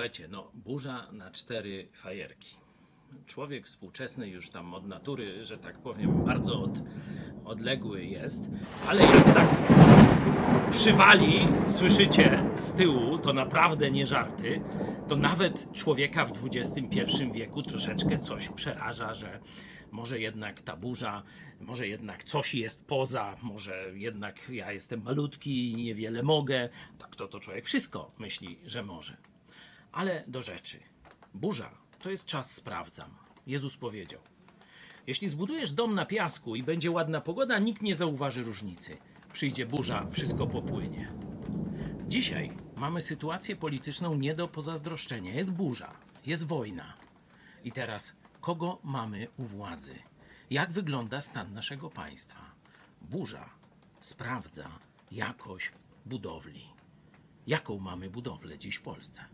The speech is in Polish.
Słuchajcie, no burza na cztery fajerki. Człowiek współczesny już tam od natury, że tak powiem, bardzo od, odległy jest, ale jak tak przywali, słyszycie z tyłu, to naprawdę nie żarty, to nawet człowieka w XXI wieku troszeczkę coś przeraża, że może jednak ta burza, może jednak coś jest poza, może jednak ja jestem malutki i niewiele mogę. Tak to, to człowiek wszystko myśli, że może. Ale do rzeczy. Burza to jest czas sprawdzam. Jezus powiedział. Jeśli zbudujesz dom na piasku i będzie ładna pogoda, nikt nie zauważy różnicy. Przyjdzie burza, wszystko popłynie. Dzisiaj mamy sytuację polityczną nie do pozazdroszczenia. Jest burza, jest wojna. I teraz kogo mamy u władzy? Jak wygląda stan naszego państwa? Burza sprawdza jakość budowli. Jaką mamy budowlę dziś w Polsce?